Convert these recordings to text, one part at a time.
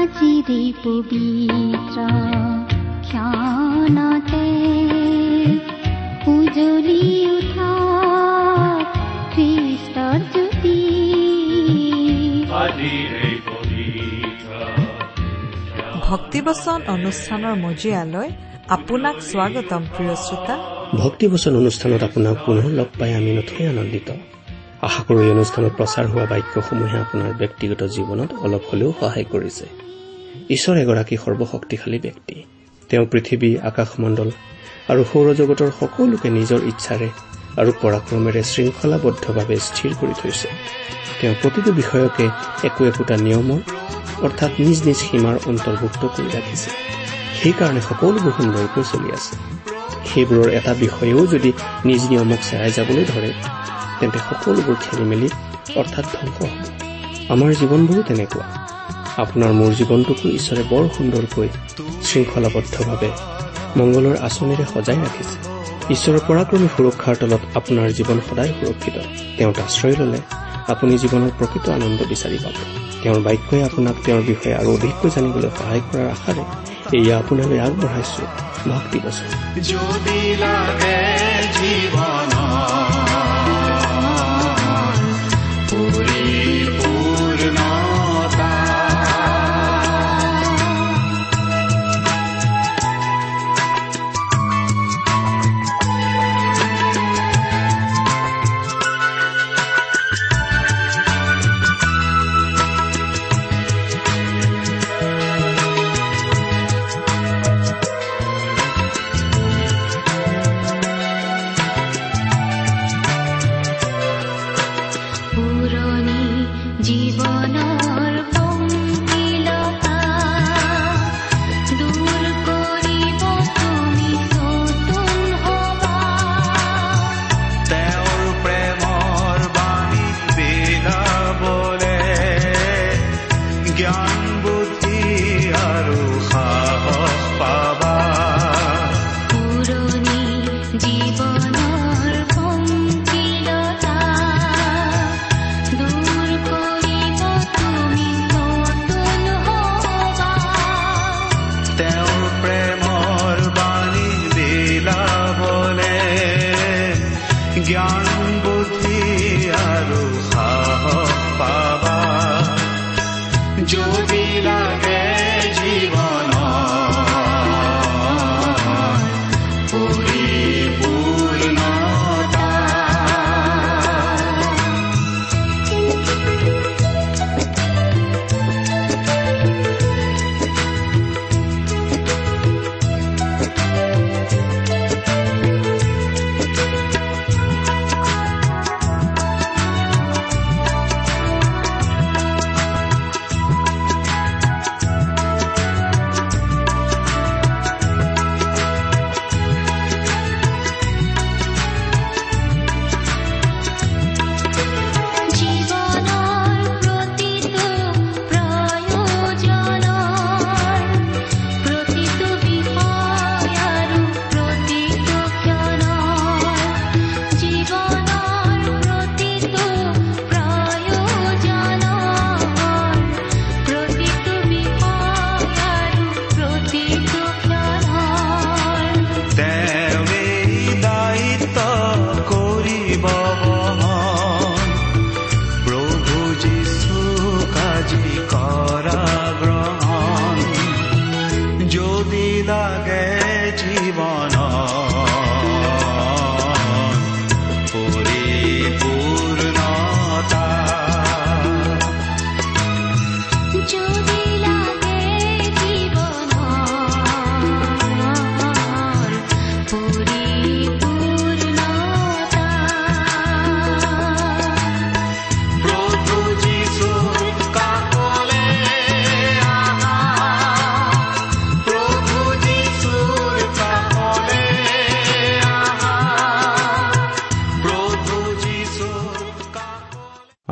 আজিৰে পবিত্ৰ ক্ষণতে। উজলি উঠা খ্ৰীষ্টৰ জ্যোতি ভক্তিবচন অনুষ্ঠানৰ মজিয়ালৈ আপোনাক স্বাগতম প্ৰিয় শ্ৰোতা। ভক্তিবচন অনুষ্ঠানত আপোনাক পুনৰ লগ পাই আমি নথৈ আনন্দিত। আশা কৰো এই অনুষ্ঠানত প্ৰচাৰ হোৱা বাক্যসমূহে আপোনাৰ ব্যক্তিগত জীৱনত অলপ হলেও সহায় কৰিছে। ঈশ্বৰ এগৰাকী সৰ্বশক্তিশালী ব্যক্তি। তেওঁ পৃথিৱী আকাশমণ্ডল আৰু সৌৰজগতৰ সকলোকে নিজৰ ইচ্ছাৰে আৰু পৰাক্ৰমেৰে শৃংখলাবদ্ধভাৱে স্থিৰ কৰি থৈছে। তেওঁ প্ৰতিটো বিষয়কে একো একোটা নিয়মৰ অৰ্থাৎ নিজ নিজ সীমাৰ অন্তৰ্ভুক্ত কৰি ৰাখিছে। সেইকাৰণে সকলোবোৰ সুন্দৰকৈ চলি আছে। সেইবোৰৰ এটা বিষয়েও যদি নিজ নিয়মক চেৰাই যাবলৈ ধৰে তেন্তে সকলোবোৰ খেলি মেলি অৰ্থাৎ ধ্বংস হ'ব। আমাৰ জীৱনবোৰো তেনেকুৱা। আপোনাৰ মোৰ জীৱনটোকো ঈশ্বৰে বৰ সুন্দৰকৈ শৃংখলাবদ্ধভাৱে মংগলৰ আঁচনিৰে সজাই ৰাখিছে। ঈশ্বৰৰ পৰাক্ৰমী সুৰক্ষাৰ তলত আপোনাৰ জীৱন সদায় সুৰক্ষিত। তেওঁত আশ্ৰয় ললে আপুনি জীৱনৰ প্ৰকৃত আনন্দ বিচাৰি পাব। তেওঁৰ বাক্যই আপোনাক তেওঁৰ বিষয়ে আৰু অধিককৈ জানিবলৈ সহায় কৰাৰ আশাৰে এয়া আপোনালৈ আগবঢ়াইছো। ভক্তি বচন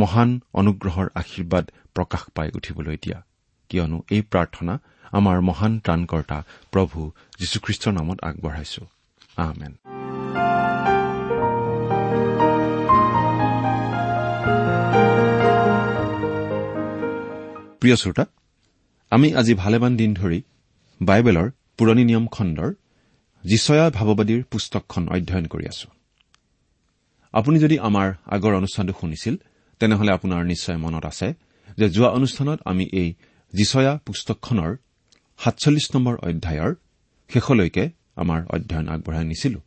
মহান অনুগ্ৰহৰ আশীৰ্বাদ প্ৰকাশ পাই উঠিবলৈ দিয়া। কিয়নো এই প্ৰাৰ্থনা আমাৰ মহান ত্ৰাণকৰ্তা প্ৰভু যীশুখ্ৰীষ্টৰ নামত আগবঢ়াইছো। আমেন। প্ৰিয় শ্ৰোতা আমি আজি ভালেমান দিন ধৰি বাইবেলৰ পুৰণি নিয়ম খণ্ডৰ যিচয়া ভাৱবাদীৰ পুস্তকখন অধ্যয়ন কৰি আছো। আপুনি যদি আমাৰ আগৰ অনুষ্ঠানটো শুনিছিল তেনেহলে আপোনাৰ নিশ্চয় মনত আছে যে যোৱা অনুষ্ঠানত আমি এই যিচয়া পুস্তকখনৰ সাতচল্লিছ নম্বৰ অধ্যায়ৰ শেষলৈকে আমাৰ অধ্যয়ন আগবঢ়াই নিছিলো।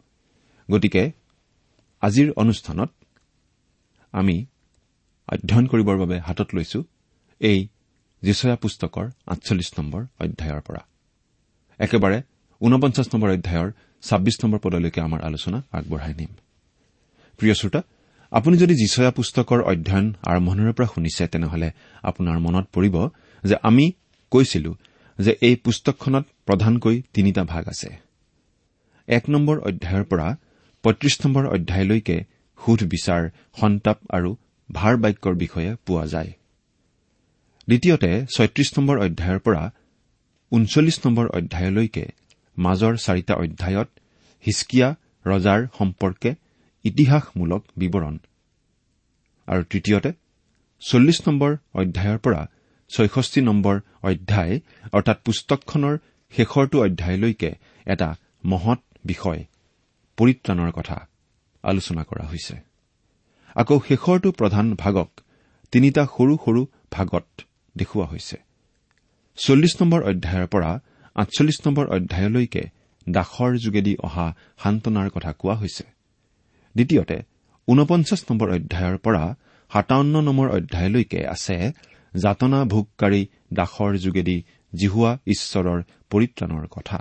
গতিকে আজিৰ অনুষ্ঠানত আমি অধ্যয়ন কৰিবৰ বাবে হাতত লৈছো এই যিচয়া পুস্তকৰ আঠচল্লিছ নম্বৰ অধ্যায়ৰ পৰা। একেবাৰে ঊনপঞ্চাছ নম্বৰ অধ্যায়ৰ ছাব্বিছ নম্বৰ পদলৈকে আমাৰ আলোচনা আগবঢ়াই নিম। প্ৰিয় শ্ৰোতা আপুনি যদি যিচয়া পুস্তকৰ অধ্যয়ন আৰম্ভণিৰে পৰা শুনিছে তেনেহলে আপোনাৰ মনত পৰিব যে আমি কৈছিলো যে এই পুস্তকখনত প্ৰধানকৈ তিনিটা ভাগ আছে। এক নম্বৰ অধ্যায়ৰ পৰা পঁয়ত্ৰিশ নম্বৰ অধ্যায়লৈকে সুধ বিচাৰ সন্তাপ আৰু ভাৰ বাক্যৰ বিষয়ে পোৱা যায়। দ্বিতীয়তে ছয়ত্ৰিশ নম্বৰ অধ্যায়ৰ পৰা ঊনচল্লিছ নম্বৰ অধ্যায়লৈকে মাজৰ চাৰিটা অধ্যায়ত হিচকিয়া ৰজাৰ সম্পৰ্কে ইতিহাসমূলক বিৱৰণ। আৰু তৃতীয়তে চল্লিছ নম্বৰ অধ্যায়ৰ পৰা ছয়ষষ্ঠি নম্বৰ অধ্যায় অৰ্থাৎ পুস্তকখনৰ শেষৰটো অধ্যায়লৈকে এটা মহৎ বিষয় পৰিত্ৰাণৰ কথা আলোচনা কৰা হৈছে। আকৌ শেষৰটো প্ৰধান ভাগক তিনিটা সৰু সৰু ভাগত দেখুওৱা হৈছে। চল্লিছ নম্বৰ অধ্যায়ৰ পৰা আঠচল্লিছ নম্বৰ অধ্যায়লৈকে দাসৰ যোগেদি অহা সান্তনাৰ কথা কোৱা হৈছে। দ্বিতীয়তে ঊনপঞ্চাছ নম্বৰ অধ্যায়ৰ পৰা সাতাৱন্ন নম্বৰ অধ্যায়লৈকে আছে যাতনা ভোগকাৰী দাসৰ যোগেদি জিহুৱা ঈশ্বৰৰ পৰিত্ৰাণৰ কথা।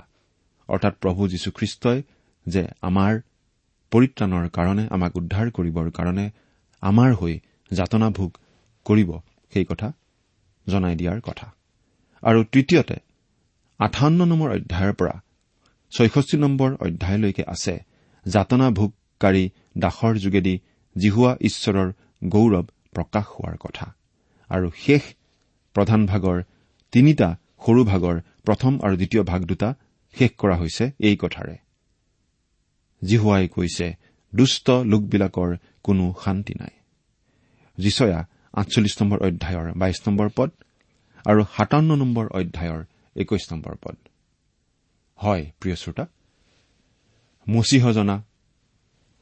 অৰ্থাৎ প্ৰভু যীশুখ্ৰীষ্টই যে আমাৰ পৰিত্ৰাণৰ কাৰণে আমাক উদ্ধাৰ কৰিবৰ কাৰণে আমাৰ হৈ যাতনা ভোগ কৰিব সেই কথা জনাই দিয়াৰ কথা। আৰু তৃতীয়তে আঠাৱন্ন নম্বৰ অধ্যায়ৰ পৰা ছয়ষষ্ঠি নম্বৰ অধ্যায়লৈকে আছে যাতনা ভোগকাৰী দাসৰ যোগেদি জিহুৱা ঈশ্বৰৰ গৌৰৱ প্ৰকাশ হোৱাৰ কথা। আৰু শেষ প্ৰধান ভাগৰ তিনিটা সৰু ভাগৰ প্ৰথম আৰু দ্বিতীয় ভাগ দুটা শেষ কৰা হৈছে এই কথাৰে। জিহুৱাই কৈছে দুষ্ট লোকবিলাকৰ কোনো শান্তি নাই। যিচয়া আঠচল্লিছ নম্বৰ অধ্যায়ৰ বাইশ নম্বৰ পদ আৰু সাতাৱন্ন নম্বৰ অধ্যায়ৰ একৈশ নম্বৰ পদ। হয় প্ৰিয় শ্ৰোতা মচীহজনা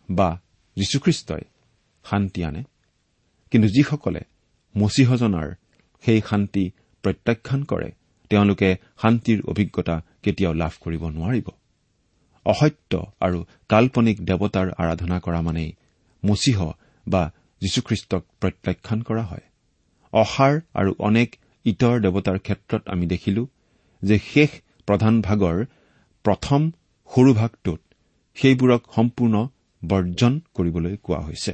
বা যীশুখ্ৰীষ্টই শান্তি আনে। কিন্তু যিসকলে মচীহজনাৰ সেই শান্তি প্ৰত্যাখ্যান কৰে তেওঁলোকে শান্তিৰ অভিজ্ঞতা কেতিয়াও লাভ কৰিব নোৱাৰিব। অসত্য আৰু কাল্পনিক দেৱতাৰ আৰাধনা কৰা মানেই মচীহ বা যীশুখ্ৰীষ্টক প্ৰত্যাখ্যান কৰা হয়। অসাৰ আৰু অনেক ইতৰ দেৱতাৰ ক্ষেত্ৰত আমি দেখিলো যে শেষ প্ৰধান ভাগৰ প্ৰথম সৰু ভাগটোত সেইবোৰক সম্পূৰ্ণ বৰ্জন কৰিবলৈ কোৱা হৈছে।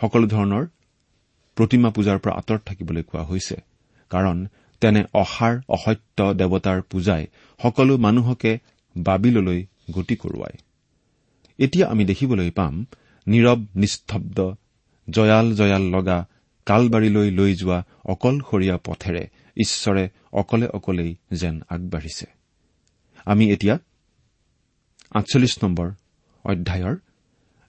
সকলো ধৰণৰ প্ৰতিমা পূজাৰ পৰা আঁতৰত থাকিবলৈ কোৱা হৈছে। কাৰণ তেনে অসাৰ অসত্য দেৱতাৰ পূজাই সকলো মানুহকে বাবিললৈ গতি কৰোৱায়। এতিয়া আমি দেখিবলৈ পাম নীৰৱ নিস্তব্ধ জয়াল জয়াল লগা কালবাৰীলৈ লৈ যোৱা অকলশৰীয়া পথেৰে ঈশ্বৰে অকলে অকলেই যেন আগবাঢ়িছে। আমি এতিয়া আঠচল্লিছ নম্বৰ অধ্যায়ৰ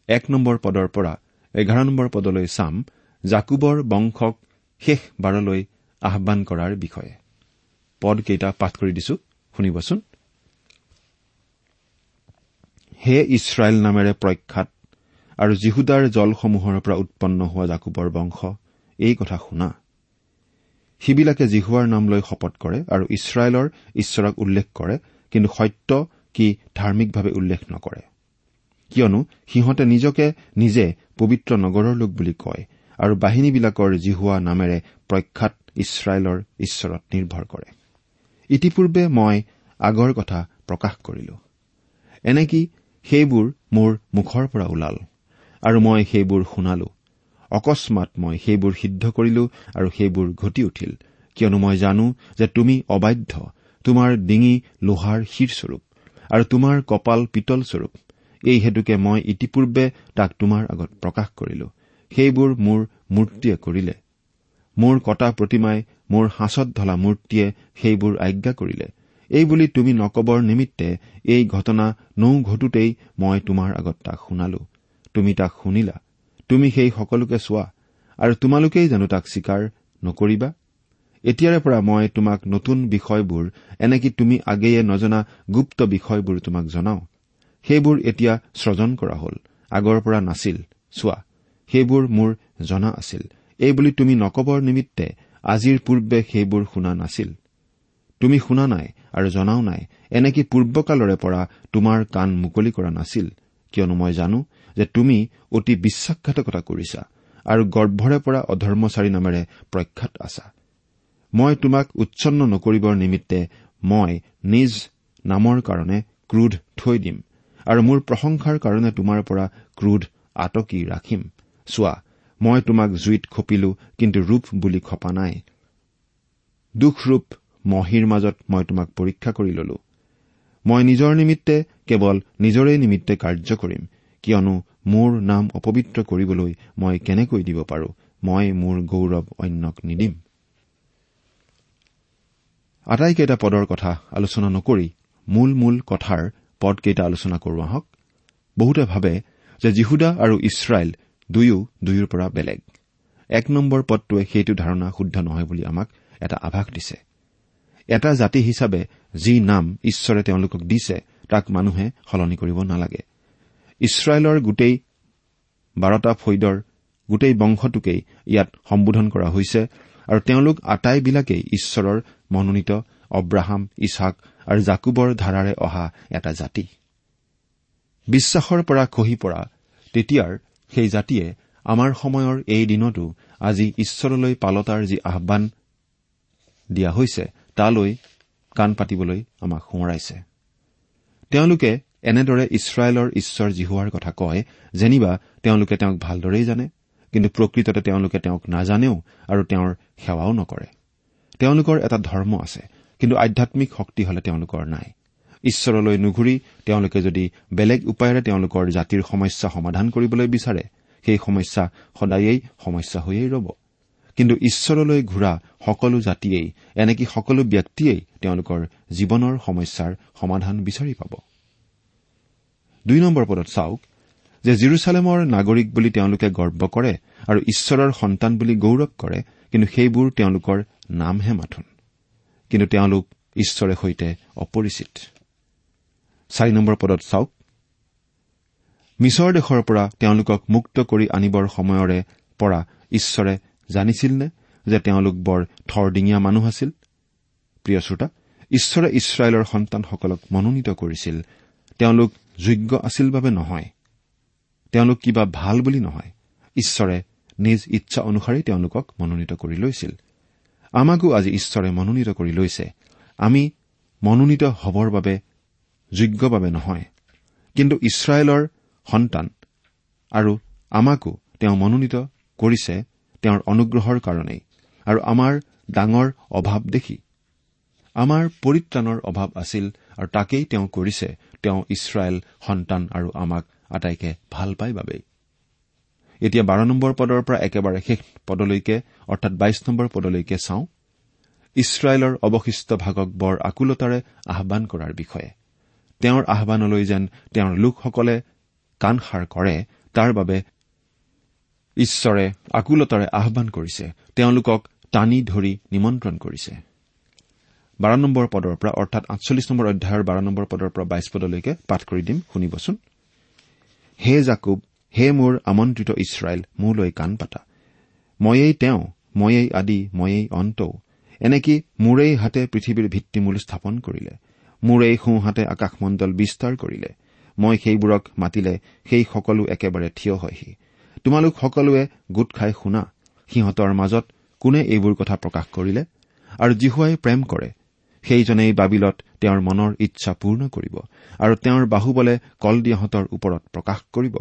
এক নম্বৰ পদৰ পৰা এঘাৰ নম্বৰ পদলৈ চাম জাকুবৰ বংশক শেষ বাৰলৈ আহান কৰাৰ বিষয়ে। পদকেইটা পাঠ কৰি দিছো শুনিবচোন। হে ইছৰাইল নামেৰে প্ৰখ্যাত আৰু জিহুদাৰ জলসমূহৰ পৰা উৎপন্ন হোৱা জাকুবৰ বংশ এই কথা শুনা। সিবিলাকে জিহুৱাৰ নাম লৈ শপত কৰে আৰু ইছৰাইলৰ ঈশ্বৰক উল্লেখ কৰে কিন্তু সত্য কি ধাৰ্মিকভাৱে উল্লেখ নকৰে। কিয়নো সিহঁতে নিজকে নিজে পবিত্ৰ নগৰৰ লোক বুলি কয় আৰু বাহিনীবিলাকৰ জিহুৱা নামেৰে প্ৰখ্যাত ইছৰাইলৰ ঈশ্বৰত নিৰ্ভৰ কৰে। ইতিপূৰ্বে মই আগৰ কথা প্ৰকাশ কৰিলো। এনেকি সেইবোৰ মোৰ মুখৰ পৰা ওলাল আৰু মই সেইবোৰ শুনালো। অকস্মাত মই সেইবোৰ সিদ্ধ কৰিলো আৰু সেইবোৰ ঘটি উঠিল। কিয়নো মই জানো যে তুমি অবাধ্য তোমাৰ ডিঙি লোহাৰ শিৰস্বৰূপ আৰু তোমাৰ কপাল পিতলস্বৰূপ। এই হেতুকে মই ইতিপূৰ্বে তাক তোমাৰ আগত প্ৰকাশ কৰিলো। সেইবোৰ মোৰ মূৰ্তিয়ে কৰিলে। মোৰ কটা প্ৰতিমাই মোৰ সাঁচত ধলা মূৰ্তিয়ে সেইবোৰ আজ্ঞা কৰিলে। এইবুলি তুমি নকবৰ নিমিত্তে এই ঘটনা নৌ ঘটোতেই মই তোমাৰ আগত তাক শুনালো। তুমি তাক শুনিলা। তুমি সেই সকলোকে চোৱা। আৰু তোমালোকেই জানো তাক স্বীকাৰ নকৰিবা? এতিয়াৰে পৰা মই তোমাক নতুন বিষয়বোৰ এনেকি তুমি আগেয়ে নজনা গুপ্ত বিষয়বোৰ তোমাক জনাওঁ। সেইবোৰ এতিয়া স্ৰজন কৰা হ'ল। আগৰ পৰা নাছিল। চোৱা সেইবোৰ মোৰ জনা আছিল। এইবুলি তুমি নকবৰ নিমিত্তে আজিৰ পূৰ্বে সেইবোৰ শুনা নাছিল। তুমি শুনা নাই আৰু জনাও নাই এনেকি পূৰ্বকালৰে পৰা তোমাৰ কাণ মুকলি কৰা নাছিল? কিয়নো মই জানো যে তুমি অতি বিশ্বাসঘাতকতা কৰিছা আৰু গৰ্ভৰে পৰা অধৰ্মচাৰী নামেৰে প্ৰখ্যাত আছা। মই তোমাক উচ্ছন্ন নকৰিবৰ নিমিত্তে মই নিজ নামৰ কাৰণে ক্ৰোধ থৈ দিম। আৰু মোৰ প্ৰশংসাৰ কাৰণে তোমাৰ পৰা ক্ৰোধ আটকি ৰাখিম। চোৱা মই তোমাক জুইত খপিলো কিন্তু ৰূপ বুলি খপা নাই। দুখৰূপ মহীৰ মাজত মই তোমাক পৰীক্ষা কৰি ললো। মই নিজৰ নিমিত্তে কেৱল নিজৰে নিমিত্তে কাৰ্য কৰিম কিয়নো মোৰ নাম অপবিত্ৰ কৰিবলৈ মই কেনেকৈ দিব পাৰো? মই মোৰ গৌৰৱ অন্যক নিদিম। আটাইকেইটা পদৰ কথা আলোচনা নকৰি মূল মূল কথাৰ পদকেইটা আলোচনা কৰো আহক। বহুতে ভাবে যে জিহুদা আৰু ইছৰাইল দুয়ো দুয়োৰ পৰা বেলেগ। এক নম্বৰ পদটোৱে সেইটো ধাৰণা শুদ্ধ নহয় বুলি আমাক এটা আভাস দিছে। এটা জাতি হিচাপে যি নাম ঈশ্বৰে তেওঁলোকক দিছে তাক মানুহে সলনি কৰিব নালাগে। ইছৰাইলৰ গোটেই বাৰটা ফৈদৰ গোটেই বংশটোকেই ইয়াত সম্বোধন কৰা হৈছে আৰু তেওঁলোক আটাইবিলাকেই ঈশ্বৰৰ মনোনীত অব্ৰাহাম ইছাক আৰু জাকুবৰ ধাৰাৰে অহা এটা জাতি। বিশ্বাসৰ পৰা খহি পৰা তেতিয়াৰ সেই জাতিয়ে আমাৰ সময়ৰ এই দিনতো আজি ঈশ্বৰলৈ পালতাৰ যি আহান দিয়া হৈছে তালৈ কাণ পাতিবলৈ আমাক সোঁৱৰাইছে। তেওঁলোকে এনেদৰে ইছৰাইলৰ ঈশ্বৰ জিহুৱাৰ কথা কয় যেনিবা তেওঁলোকে তেওঁক ভালদৰেই জানে কিন্তু প্ৰকৃততে তেওঁলোকে তেওঁক নাজানেও আৰু তেওঁৰ সেৱাও নকৰে। তেওঁলোকৰ এটা ধৰ্ম আছে কিন্তু আধ্যামিক শক্তি হলে তেওঁলোকৰ নাই। ঈশ্বৰলৈ নুঘূৰি তেওঁলোকে যদি বেলেগ উপায়েৰে তেওঁলোকৰ জাতিৰ সমস্যা সমাধান কৰিবলৈ বিচাৰে সেই সমস্যা সদায়েই সমস্যা হৈয়েই ৰ'ব। কিন্তু ঈশ্বৰলৈ ঘূৰা সকলো জাতিয়েই এনেকি সকলো ব্যক্তিয়েই তেওঁলোকৰ জীৱনৰ সমস্যাৰ সমাধান বিচাৰি পাব। দুই নম্বৰ পদত চাওক যে জিৰচালেমৰ নাগৰিক বুলি তেওঁলোকে গৰ্ব কৰে আৰু ঈশ্বৰৰ সন্তান বুলি গৌৰৱ কৰে কিন্তু সেইবোৰ তেওঁলোকৰ নামহে মাথোন। কিন্তু তেওঁলোক ঈশ্বৰে সৈতে অপৰিচিত। চাৰি নম্বৰ পদত চাওক। মিছৰ দেশৰ পৰা তেওঁলোকক মুক্ত কৰি আনিবৰ সময়ৰে পৰা ঈশ্বৰে জানিছিল নে যে তেওঁলোক বৰ থৰডিঙীয়া মানুহ আছিল? প্ৰিয় শ্ৰোতা ঈশ্বৰে ইছৰাইলৰ সন্তানসকলক মনোনীত কৰিছিল। তেওঁলোক যোগ্য আছিল বাবে নহয়। তেওঁলোক কিবা ভাল বুলি নহয়। ঈশ্বৰে নিজ ইচ্ছা অনুসাৰেই তেওঁলোকক মনোনীত কৰি লৈছিল। আমাকো আজি ঈশ্বৰে মনোনীত কৰি লৈছে। আমি মনোনীত হবৰ বাবে যোগ্য বাবে নহয় কিন্তু ইছৰাইলৰ সন্তান আৰু আমাকো তেওঁ মনোনীত কৰিছে তেওঁৰ অনুগ্ৰহৰ কাৰণেই আৰু আমাৰ ডাঙৰ অভাৱ দেখি। আমাৰ পৰিত্ৰাণৰ অভাৱ আছিল আৰু তাকেই তেওঁ কৰিছে। তেওঁ ইছৰাইল সন্তান আৰু আমাক আটাইকে ভাল পাই বাবেই। এতিয়া বাৰ নম্বৰ পদৰ পৰা একেবাৰে শেষ পদলৈকে অৰ্থাৎ বাইশ নম্বৰ পদলৈকে চাওঁ ইছৰাইলৰ অৱশিষ্ট ভাগক বৰ আকুলতাৰে আহান কৰাৰ বিষয়ে। তেওঁৰ আহানলৈ যেন তেওঁৰ লোকসকলে কাণসাৰ কৰে তাৰ বাবে ঈশ্বৰে আকুলতাৰে আহান কৰিছে তেওঁলোকক টানি ধৰি নিমন্ত্ৰণ কৰিছে। বাৰ নম্বৰ পদৰ পৰা অৰ্থাৎ আঠচল্লিছ নম্বৰ অধ্যায়ৰ বাৰ নম্বৰ পদৰ পৰা বাইশ পদলৈকে পাঠ কৰি দিম শুনিবচোন। হে জাকুব হে মোৰ আমন্ত্ৰিত ইছৰাইল মোলৈ কাণ পাতা। ময়েই তেওঁ ময়েই আদি ময়েই অন্তও এনেকি মোৰেই হাতে পৃথিৱীৰ ভিত্তিমূল স্থাপন কৰিলে। মোৰেই সোঁহাতে আকাশমণ্ডল বিস্তাৰ কৰিলে। মই সেইবোৰক মাতিলে সেই সকলো একেবাৰে থিয় হয়হি। তোমালোক সকলোৱে গোট খাই শুনা সিহঁতৰ মাজত কোনে এইবোৰ কথা প্ৰকাশ কৰিলে? আৰু জিহুৱাই প্ৰেম কৰে। সেইজনেই বাবিলত তেওঁৰ মনৰ ইচ্ছা পূৰ্ণ কৰিব আৰু তেওঁৰ বাহুবলে কলদিয়াহঁতৰ ওপৰত প্ৰকাশ কৰিব।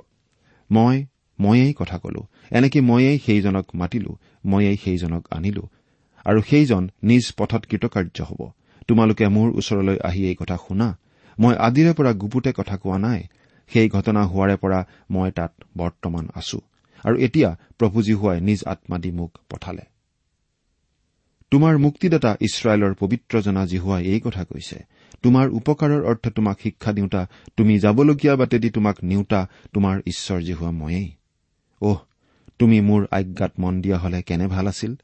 মই ময়েই কথা কলো। এনেকে ময়েই সেইজনক মাতিলো ময়েই সেইজনক আনিলো। আৰু সেইজন নিজ পথত কৃতকাৰ্য হ'ব। তোমালোকে মোৰ ওচৰলৈ আহি এই কথা শুনা। মই আদিৰে পৰা গুপুতে কথা কোৱা নাই। সেই ঘটনা হোৱাৰে পৰা মই তাত বৰ্তমান আছো। আৰু এতিয়া প্ৰভুজী হোৱাই নিজ আত্মা দি মোক পঠালে। তোমাৰ মুক্তিদাতা ইছৰাইলৰ পবিত্ৰ জনা জিহুৱাই এই কথা কৈছে। তোমাৰ উপকাৰৰ অৰ্থে তোমাক শিক্ষা দিওঁতা তুমি যাবলগীয়া বাটেদি তোমাক নিওঁতা তোমাৰ ঈশ্বৰ জিহুৱা ময়েই। অহ তুমি মোৰ আজ্ঞাত মন দিয়া হলে কেনে ভাল আছিল?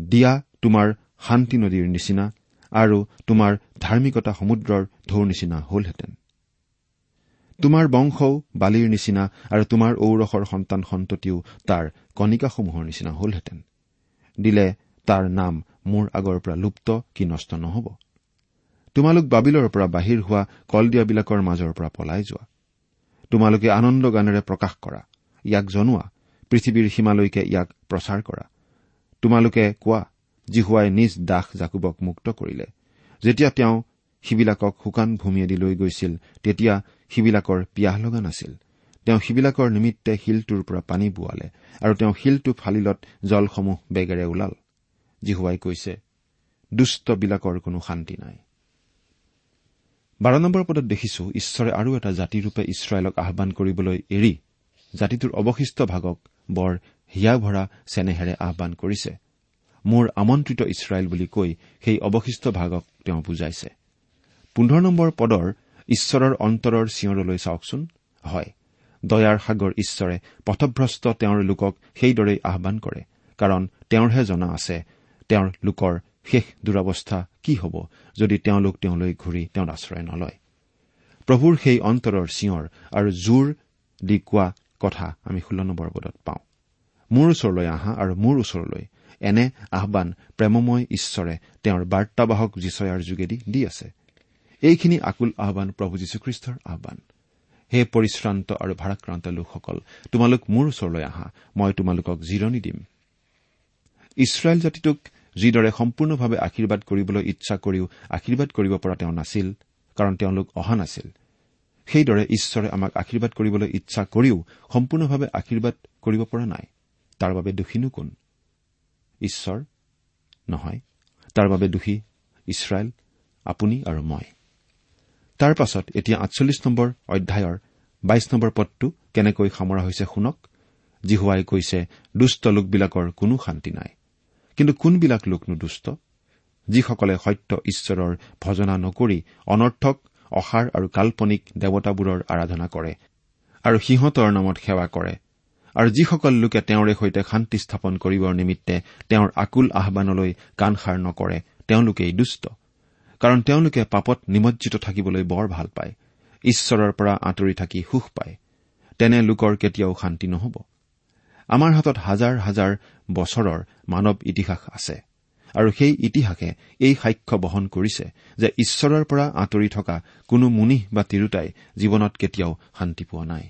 দিয়া তোমাৰ শান্তি নদীৰ নিচিনা আৰু তোমাৰ ধাৰ্মিকতা সমুদ্ৰৰ ঢৌৰ নিচিনা হলহেঁতেন। তোমাৰ বংশও বালিৰ নিচিনা আৰু তোমাৰ ঔৰসৰ সন্তান সন্ততিও তাৰ কণিকাসমূহৰ নিচিনা হলহেঁতেন। দিলে তাৰ নাম মোৰ আগৰ পৰা লুপ্ত কি নষ্ট নহব? তোমালোক বাবিলৰ পৰা বাহিৰ হোৱা কলদিয়াবিলাকৰ মাজৰ পৰা পলাই যোৱা। তোমালোকে আনন্দ গানেৰে প্ৰকাশ কৰা ইয়াক জনোৱা পৃথিৱীৰ সীমালৈকে ইয়াক প্ৰচাৰ কৰা। তোমালোকে কোৱা জিহুৱাই নিজ দাস জাকুবক মুক্ত কৰিলে। যেতিয়া তেওঁ সিবিলাকক শুকান ভূমিয়েদি লৈ গৈছিল তেতিয়া সিবিলাকৰ পিয়াহ লগা নাছিল। তেওঁ সিবিলাকৰ নিমিত্তে শিলটোৰ পৰা পানী বোৱালে আৰু তেওঁ শিলটো ফালিলত জলসমূহ বেগেৰে ওলাল। জিহুৱাই কৈছে দুষ্টবিলাকৰ কোনো শান্তি নাই। বাৰ নম্বৰ পদত দেখিছো ঈশ্বৰে আৰু এটা জাতিৰূপে ইছৰাইলক আহান কৰিবলৈ এৰি জাতিটোৰ অৱশিষ্ট ভাগক বৰ হিয়া ভৰা চেনেহেৰে আহান কৰিছে। মোৰ আমন্ত্ৰিত ইছৰাইল বুলি কৈ সেই অৱশিষ্ট ভাগক তেওঁ বুজাইছে। পোন্ধৰ নম্বৰ পদৰ ঈশ্বৰৰ অন্তৰৰ চিঞৰলৈ চাওকচোন। হয় দয়াৰ সাগৰ ঈশ্বৰে পথভ্ৰষ্ট তেওঁৰ লোকক সেইদৰেই আহান কৰে কাৰণ তেওঁৰহে জনা আছে তেওঁৰ লোকৰ শেষ দুৰৱস্থা কি হ'ব যদি তেওঁলোক তেওঁলৈ ঘূৰি তেওঁৰ আশ্ৰয় নলয়? প্ৰভুৰ সেই অন্তৰৰ চিঞৰ আৰু জোৰ দি কোৱা কথা আমি ষোল্ল নম্বৰ পদত পাওঁ। মোৰ ওচৰলৈ আহা আৰু মোৰ ওচৰলৈ এনে আহান প্ৰেমময় ঈশ্বৰে তেওঁৰ বাৰ্তাবাহক যিচয়াৰ যোগেদি দি আছে। এইখিনি আকুল আহান প্ৰভু যীশুখ্ৰীষ্টৰ আহান হে পৰিশ্ৰান্ত আৰু ভাৰাক্ৰান্ত লোকসকল তোমালোক মোৰ ওচৰলৈ আহা মই তোমালোকক জিৰণি দিম। ইছৰাইল জাতিটোক যিদৰে সম্পূৰ্ণভাৱে আশীৰ্বাদ কৰিবলৈ ইচ্ছা কৰিও আশীৰ্বাদ কৰিব পৰা তেওঁ নাছিল কাৰণ তেওঁলোক অহা নাছিল। সেইদৰে ঈশ্বৰে আমাক আশীৰ্বাদ কৰিবলৈ ইচ্ছা কৰিও সম্পূৰ্ণভাৱে আশীৰ্বাদ কৰিব পৰা নাই। তাৰ বাবে দোষীনো কোন? ঈশ্বৰ নহয়। তাৰ বাবে দোষী ইছৰাইল আপুনি আৰু মই। তাৰ পাছত এতিয়া আঠচল্লিছ নম্বৰ অধ্যায়ৰ বাইশ নম্বৰ পদটো কেনেকৈ সামৰা হৈছে শুনক। জিহুৱাই কৈছে দুষ্ট লোকবিলাকৰ কোনো শান্তি নাই। কিন্তু কোনবিলাক লোকনো দুষ্ট? যিসকলে সত্য ঈশ্বৰৰ ভজনা নকৰি অনৰ্থক অসাৰ আৰু কাল্পনিক দেৱতাবোৰৰ আৰাধনা কৰে আৰু সিহঁতৰ নামত সেৱা কৰে। আৰু যিসকল লোকে তেওঁৰে সৈতে শান্তি স্থাপন কৰিবৰ নিমিত্তে তেওঁৰ আকুল আহানলৈ কাণসাৰ নকৰে তেওঁলোকেই দুষ্ট। কাৰণ তেওঁলোকে পাপত নিমজ্জিত থাকিবলৈ বৰ ভাল পায়। ঈশ্বৰৰ পৰা আঁতৰি থাকি সুখ পায়। তেনে লোকৰ কেতিয়াও শান্তি নহ'ব। আমাৰ হাতত হাজাৰ হাজাৰ বছৰৰ মানৱ ইতিহাস আছে। আৰু সেই ইতিহাসে এই সাক্ষ্য বহন কৰিছে যে ঈশ্বৰৰ পৰা আঁতৰি থকা কোনো মুনিহ বা তিৰোতাই জীৱনত কেতিয়াও শান্তি পোৱা নাই।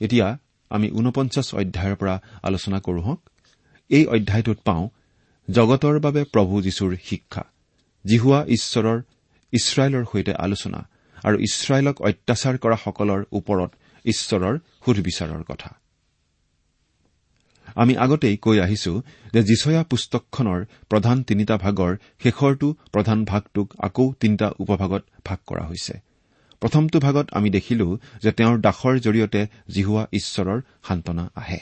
এতিয়া আমি ঊনপঞ্চাছ অধ্যায়ৰ পৰা আলোচনা কৰো হওক। এই অধ্যায়টোত পাওঁ জগতৰ বাবে প্ৰভু যীশুৰ শিক্ষা জিহুৱা ঈশ্বৰৰ ইছৰাইলৰ সৈতে আলোচনা আৰু ইছৰাইলক অত্যাচাৰ কৰা সকলৰ ওপৰত ঈশ্বৰৰ সুধবিচাৰৰ কথা। আমি আগতেই কৈ আহিছো যে যিচয়া পুস্তকখনৰ প্ৰধান তিনিটা ভাগৰ শেষৰটো প্ৰধান ভাগটোক আকৌ তিনিটা উপভাগত ভাগ কৰা হৈছে। প্ৰথমটো ভাগত আমি দেখিলো যে তেওঁৰ দাসৰ জৰিয়তে জিহুৱা ঈশ্বৰৰ সান্তনা আহে।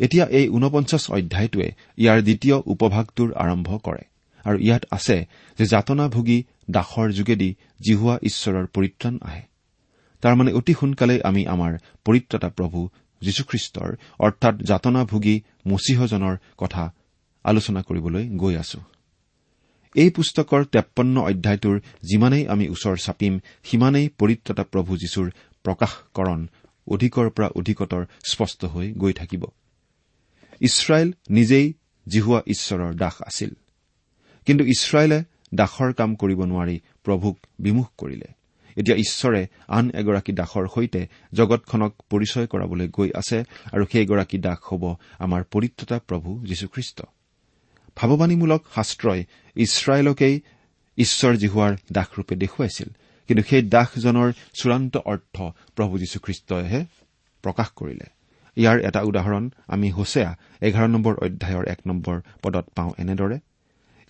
এতিয়া এই ঊনপঞ্চাছ অধ্যায়টোৱে ইয়াৰ দ্বিতীয় উপভাগটোৰ আৰম্ভ কৰে আৰু ইয়াত আছে যে যাতনাভোগী দাসৰ যোগেদি জিহুৱা ঈশ্বৰৰ পৰিত্ৰাণ আহে। তাৰমানে অতি সোনকালেই আমি আমাৰ পৰিত্ৰাতা প্ৰভু যীশুখ্ৰীষ্টৰ অৰ্থাৎ যাতনাভোগী মচীহজনৰ কথা আলোচনা কৰিবলৈ গৈ আছো। এই পুস্তকৰ তেপন্ন অধ্যায়টোৰ যিমানেই আমি ওচৰ চাপিম সিমানেই পৰিত্ৰাতা প্ৰভু যীশুৰ প্ৰকাশকৰণ অধিকৰ পৰা অধিকতৰ স্পষ্ট হৈ গৈ থাকিব। ইছৰাইল নিজেই জিহুৱা ঈশ্বৰৰ দাস আছিল। কিন্তু ইছৰাইলে দাসৰ কাম কৰিব নোৱাৰি প্ৰভুক বিমুখ কৰিলে। এতিয়া ঈশ্বৰে আন এগৰাকী দাসৰ সৈতে জগতখনক পৰিচয় কৰাবলৈ গৈ আছে আৰু সেইগৰাকী দাস হ'ব আমাৰ পৰিত্ৰতা প্ৰভু যীশুখ্ৰীষ্ট। ভাৱবাণীমূলক শাস্ত্ৰই ইছৰাইলকেই ঈশ্বৰ জিহুৱাৰ দাসৰূপে দেখুৱাইছিল। কিন্তু সেই দাসজনৰ চূড়ান্ত অৰ্থ প্ৰভু যীশুখ্ৰীষ্টইহে প্ৰকাশ কৰিলে। ইয়াৰ এটা উদাহৰণ আমি হোছেয়া এঘাৰ নম্বৰ অধ্যায়ৰ এক নম্বৰ পদত পাওঁ এনেদৰে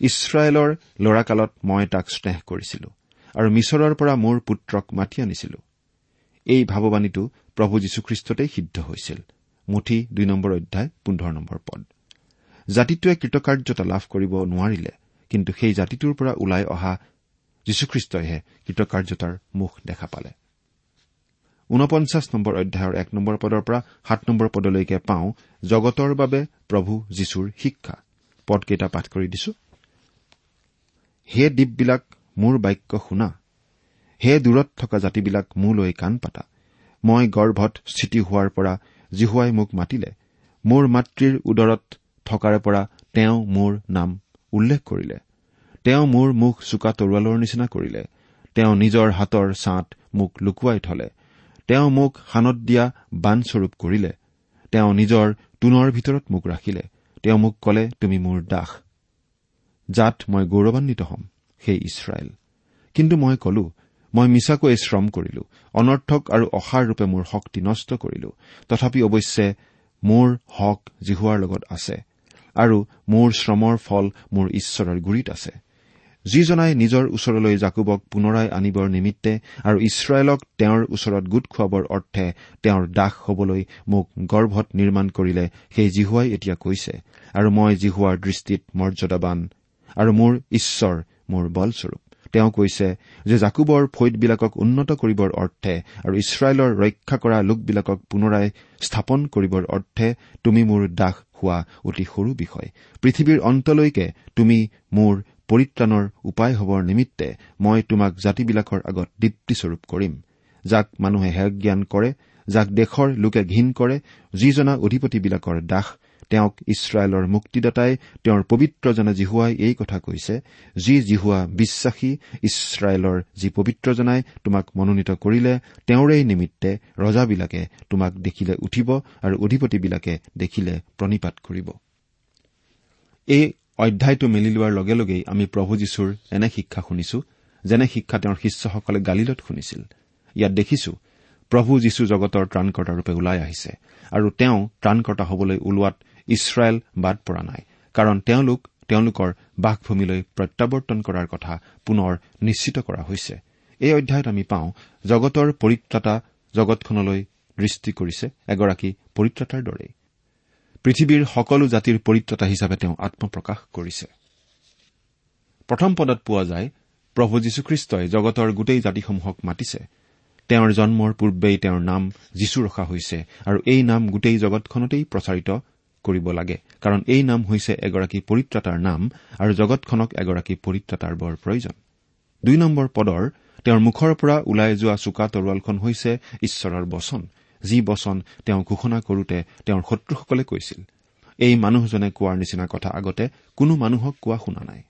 ইছৰাইলৰ ল'ৰাকালত মই তাক স্নেহ কৰিছিলো। আৰু মিছৰৰ পৰা মোৰ পুত্ৰক মাতি আনিছিলো। এই ভাৱবাণীটো প্ৰভু যীশুখ্ৰীষ্টতেই সিদ্ধ হৈছিল। মুঠি দুই নম্বৰ অধ্যায় পোন্ধৰ নম্বৰ পদ। জাতিটোৱে কৃতকাৰ্যতা লাভ কৰিব নোৱাৰিলে কিন্তু সেই জাতিটোৰ পৰা ওলাই অহা যীশুখ্ৰীষ্টইহে কৃতকাৰ্যতাৰ মুখ দেখা পালে। ঊনপঞ্চাছ নম্বৰ অধ্যায়ৰ এক নম্বৰ পদৰ পৰা সাত নম্বৰ পদলৈকে পাওঁ জগতৰ বাবে প্ৰভু যীশুৰ শিক্ষা। পদকেইটা পাঠ কৰি দিছো। হে দ্বীপবিলাক মোৰ বাক্য শুনা। হে দূৰত থকা জাতিবিলাক মোলৈ কাণ পাতা। মই গৰ্ভত স্থিতি হোৱাৰ পৰা জিহুৱাই মোক মাতিলে। মোৰ মাতৃৰ উদৰত থকাৰে পৰা তেওঁ মোৰ নাম উল্লেখ কৰিলে। তেওঁ মোৰ মুখ চোকা তৰোৱালৰ নিচিনা কৰিলে। তেওঁ নিজৰ হাতৰ ছাঁত মোক লুকুৱাই থলে। তেওঁ মোক শানত দিয়া বানস্বৰূপ কৰিলে। তেওঁ নিজৰ তোনৰ ভিতৰত মোক ৰাখিলে। তেওঁ মোক কলে তুমি মোৰ দাস। যাত মই গৌৰৱান্বিত হ'ম। সেই ইছৰাইল। কিন্তু মই কলো মই মিছাকৈ শ্ৰম কৰিলো অনৰ্থক আৰু অসাৰ ৰূপে মোৰ শক্তি নষ্ট কৰিলো। তথাপি অৱশ্যে মোৰ হক জিহুৱাৰ লগত আছে আৰু মোৰ শ্ৰমৰ ফল মোৰ ঈশ্বৰৰ গুৰিত আছে। যিজনাই নিজৰ ওচৰলৈ জাকুবক পুনৰাই আনিবৰ নিমিত্তে আৰু ইছৰাইলক তেওঁৰ ওচৰত গোট খুৱাবৰ অৰ্থে তেওঁৰ দাস হবলৈ মোক গৰ্ভত নিৰ্মাণ কৰিলে সেই জিহুৱাই এতিয়া কৈছে আৰু মই জিহুৱাৰ দৃষ্টিত মৰ্যাদাবান আৰু মোৰ ঈশ্বৰ মোৰ বলস্বৰূপ। তেওঁ কৈছে যে জাকুবৰ ফৈদবিলাকক উন্নত কৰিবৰ অৰ্থে আৰু ইছৰাইলৰ ৰক্ষা কৰা লোকবিলাকক পুনৰাই স্থাপন কৰিবৰ অৰ্থে তুমি মোৰ দাস হোৱা অতি সৰু বিষয়। পৃথিৱীৰ অন্তলৈকে তুমি মোৰ পৰিত্ৰাণৰ উপায় হবৰ নিমিত্তে মই তোমাক জাতিবিলাকৰ আগত দীপ্তিস্বৰূপ কৰিম। যাক মানুহে হেয় জ্ঞান কৰে যাক দেশৰ লোকে ঘীন কৰে যিজনা অধিপতিবিলাকৰ দাস তেওঁক ইছৰাইলৰ মুক্তিদাতাই তেওঁৰ পবিত্ৰজনা জিহুৱাই এই কথা কৈছে যি জিহুৱা বিশ্বাসী ইছৰাইলৰ যি পবিত্ৰজনাই তোমাক মনোনীত কৰিলে তেওঁৰেই নিমিত্তে ৰজাবিলাকে তোমাক দেখিলে উঠিব আৰু অধিপতিবিলাকে দেখিলে প্ৰণিপাত কৰিব। এই অধ্যায়টো মেলি লোৱাৰ লগে লগেই আমি প্ৰভু যীশুৰ এনে শিক্ষা শুনিছো যেনে শিক্ষা তেওঁৰ শিষ্যসকলে গালিলত শুনিছিল। ইয়াত দেখিছো প্ৰভু যীশু জগতৰ ত্ৰাণকৰ্তাৰূপে ওলাই আহিছে আৰু তেওঁ ত্ৰাণকৰ্তা হবলৈ ওলোৱাত ইছৰাইল বাদ পৰা নাই। কাৰণ তেওঁলোক তেওঁলোকৰ বাসভূমিলৈ প্ৰত্যাৱৰ্তন কৰাৰ কথা পুনৰ নিশ্চিত কৰা হৈছে। এই অধ্যায়ত আমি পাওঁ জগতৰ পৰিত্ৰাতা জগতখনলৈ দৃষ্টি কৰিছে এগৰাকী পৰিত্ৰাতাৰ দৰেই। পৃথিৱীৰ সকলো জাতিৰ পৰিত্ৰতা হিচাপে তেওঁ আত্মপ্ৰকাশ কৰিছে। প্ৰথম পদত পোৱা যায় প্ৰভু যীশুখ্ৰীষ্টই জগতৰ গোটেই জাতিসমূহক মাতিছে। তেওঁৰ জন্মৰ পূৰ্বেই তেওঁৰ নাম যীশু ৰখা হৈছে আৰু এই নাম গোটেই জগতখনতেই প্ৰচাৰিত কৰিব লাগে। কাৰণ এই নাম হৈছে এগৰাকী পৰিত্ৰাতাৰ নাম আৰু জগতখনক এগৰাকী পৰিত্ৰাতাৰ বৰ প্ৰয়োজন। দুই নম্বৰ পদৰ তেওঁৰ মুখৰ পৰা ওলাই যোৱা চোকা তৰোৱালখন হৈছে ঈশ্বৰৰ বচন। যি বচন তেওঁ ঘোষণা কৰোতে তেওঁৰ শত্ৰুসকলে কৈছিল। এই মানুহজনে কোৱাৰ নিচিনা কথা আগতে কোনো মানুহক কোৱা শুনা নাই।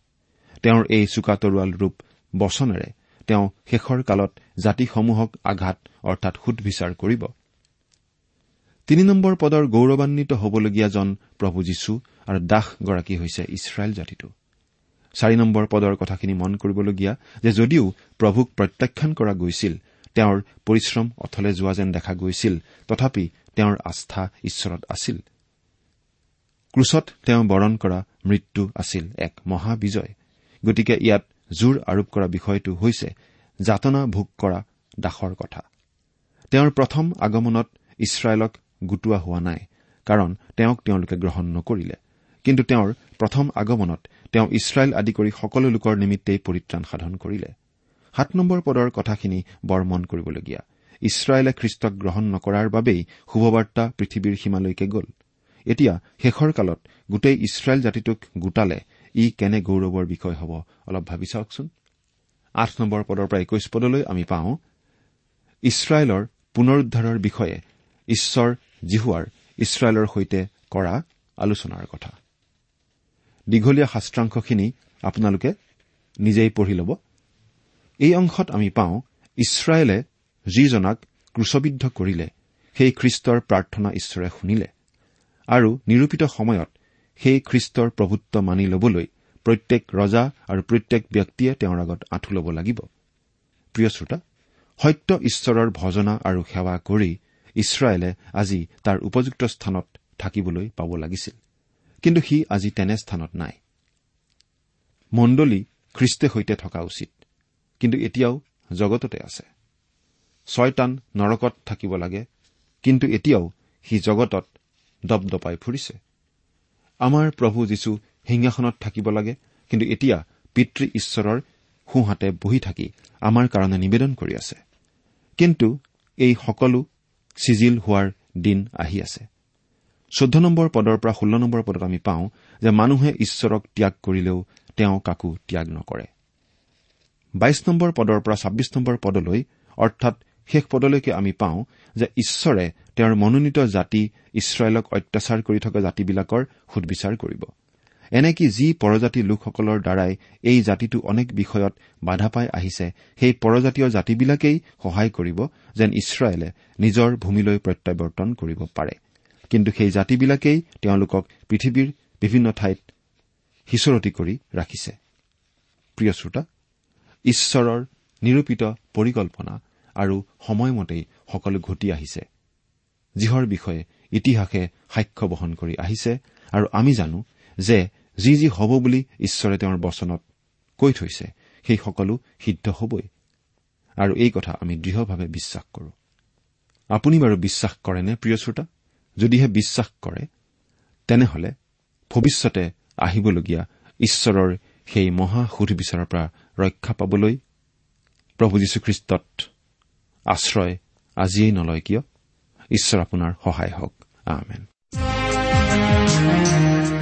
তেওঁৰ এই চোকা তৰোৱাল ৰূপ বচনেৰে তেওঁ শেষৰ কালত জাতিসমূহক আঘাত অৰ্থাৎ সুধবিচাৰ কৰিব। তিনি নম্বৰ পদৰ গৌৰৱান্বিত হবলগীয়াজন প্ৰভু যীশু আৰু দাসগৰাকী হৈছে ইছৰাইল জাতিটো। চাৰি নম্বৰ পদৰ কথাখিনি মন কৰিবলগীয়া যে যদিও প্ৰভুক প্ৰত্যাখ্যান কৰা গৈছিল তেওঁৰ পৰিশ্ৰম অথলে যোৱা যেন দেখা গৈছিল তথাপি তেওঁৰ আস্থা ঈশ্বৰত আছিল। ক্ৰুচত তেওঁ বৰণ কৰা মৃত্যু আছিল এক মহাবিজয়। গতিকে ইয়াত জোৰ আৰোপ কৰা বিষয়টো হৈছে যাতনা ভোগ কৰা দাসৰ কথা। তেওঁৰ প্ৰথম আগমনত ইছৰাইলক গোটোৱা হোৱা নাই কাৰণ তেওঁক তেওঁলোকে গ্ৰহণ নকৰিলে। কিন্তু তেওঁৰ প্ৰথম আগমনত তেওঁ ইছৰাইল আদি কৰি সকলো লোকৰ নিমিত্তেই পৰিত্ৰাণ সাধন কৰিলে। সাত নম্বৰ পদৰ কথাখিনি বৰ মন কৰিবলগীয়া। ইছৰাইলে খ্ৰীষ্টক গ্ৰহণ নকৰাৰ বাবেই শুভবাৰ্তা পৃথিৱীৰ সীমালৈকে গ'ল। এতিয়া শেষৰ কালত গোটেই ইছৰাইল জাতিটোক গোটালে ই কেনে গৌৰৱৰ বিষয় হ'ব অলপ ভাবি চাওকচোন। আঠ নম্বৰ পদৰ পৰা একৈশ পদলৈ আমি পাওঁ ইছৰাইলৰ পুনৰুদ্ধাৰৰ বিষয়ে ঈশ্বৰ জিহুৱাৰ ইছৰাইলৰ সৈতে কৰা আলোচনাৰ কথা। দীঘলীয়া শাস্ত্ৰাংশখিনি আপোনালোকে নিজেই পঢ়ি ল'ব। এই অংশত আমি পাওঁ ইছৰাইলে যিজনাক ক্ৰুচবিদ্ধ কৰিলে সেই খ্ৰীষ্টৰ প্ৰাৰ্থনা ঈশ্বৰে শুনিলে আৰু নিৰূপিত সময়ত সেই খ্ৰীষ্টৰ প্ৰভুত্ব মানি ল'বলৈ প্ৰত্যেক ৰজা আৰু প্ৰত্যেক ব্যক্তিয়ে তেওঁৰ আগত আঁঠু ল'ব লাগিব। প্ৰিয় শ্ৰোতা সত্য ঈশ্বৰৰ ভজনা আৰু সেৱা কৰি ইছৰাইলে আজি তাৰ উপযুক্ত স্থানত থাকিবলৈ পাব লাগিছিল। কিন্তু সি আজি তেনে স্থানত নাই। মণ্ডলী খ্ৰীষ্টে সৈতে থকা উচিত কিন্তু এতিয়াও জগততে আছে। ছয়তান নৰকত থাকিব লাগে কিন্তু এতিয়াও সি জগতত দপদপাই ফুৰিছে। আমাৰ প্ৰভু যীশু সিংহাসনত থাকিব লাগে কিন্তু এতিয়া পিতৃ ঈশ্বৰৰ সোঁহাতে বহি থাকি আমাৰ কাৰণে নিবেদন কৰি আছে। কিন্তু এই সকলো চিজিল হোৱাৰ দিন আহি আছে। চৈধ্য নম্বৰ পদৰ পৰা ষোল্ল নম্বৰ পদত আমি পাওঁ যে মানুহে ঈশ্বৰক ত্যাগ কৰিলেও তেওঁ কাকো ত্যাগ নকৰে। বাইশ নম্বৰ পদৰ পৰা ছাব্বিছ নম্বৰ পদলৈ অৰ্থাৎ শেষ পদলৈকে আমি পাওঁ যে ঈশ্বৰে তেওঁৰ মনোনীত জাতি ইছৰাইলক অত্যাচাৰ কৰি থকা জাতিবিলাকৰ সুদবিচাৰ কৰিব। এনেকি যি পৰজাতি লোকসকলৰ দ্বাৰাই এই জাতিটো অনেক বিষয়ত বাধা পাই আহিছে সেই পৰজাতীয় জাতিবিলাকেই সহায় কৰিব যেন ইছৰাইলে নিজৰ ভূমিলৈ প্ৰত্যাৱৰ্তন কৰিব পাৰে। কিন্তু সেই জাতিবিলাকেই তেওঁলোকক পৃথিৱীৰ বিভিন্ন ঠাইত সিঁচৰতি কৰি ৰাখিছে। প্ৰিয় শ্ৰোতা ঈশ্বৰৰ নিৰূপিত পৰিকল্পনা আৰু সময়মতেই সকলো ঘটি আহিছে। যিহৰ বিষয়ে ইতিহাসে সাক্ষ্য বহন কৰি আহিছে আৰু আমি জানো যে যি যি হ'ব বুলি ঈশ্বৰে তেওঁৰ বচনত কৈ থৈছে সেই সকলো সিদ্ধ হ'বই। আৰু এই কথা আমি দৃঢ়ভাৱে বিশ্বাস কৰো। আপুনি বাৰু বিশ্বাস কৰেনে প্ৰিয় শ্ৰোতা? যদিহে বিশ্বাস কৰে তেনেহলে ভৱিষ্যতে আহিবলগীয়া ঈশ্বৰৰ সেই মহা সুধবিচাৰৰ পৰা ৰক্ষা পাবলৈ প্ৰভু যীশুখ্ৰীষ্টত আশ্ৰয় আজিয়েই নলয় কিয়? ঈশ্বৰ আপোনাৰ সহায় হওক। আমেন।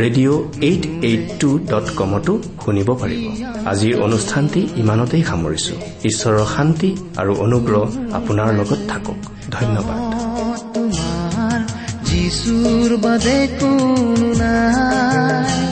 radio' eight eight two dot কমতো শুনিব পাৰিব। আজিৰ অনুষ্ঠানটি ইমানতেই সামৰিছো। ঈশ্বৰৰ শান্তি আৰু অনুগ্ৰহ আপোনাৰ লগত থাকক। ধন্যবাদ। তোমাৰ যিচুৰ বাদে কোনো নাই।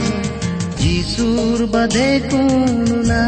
দূর বাদে কোন না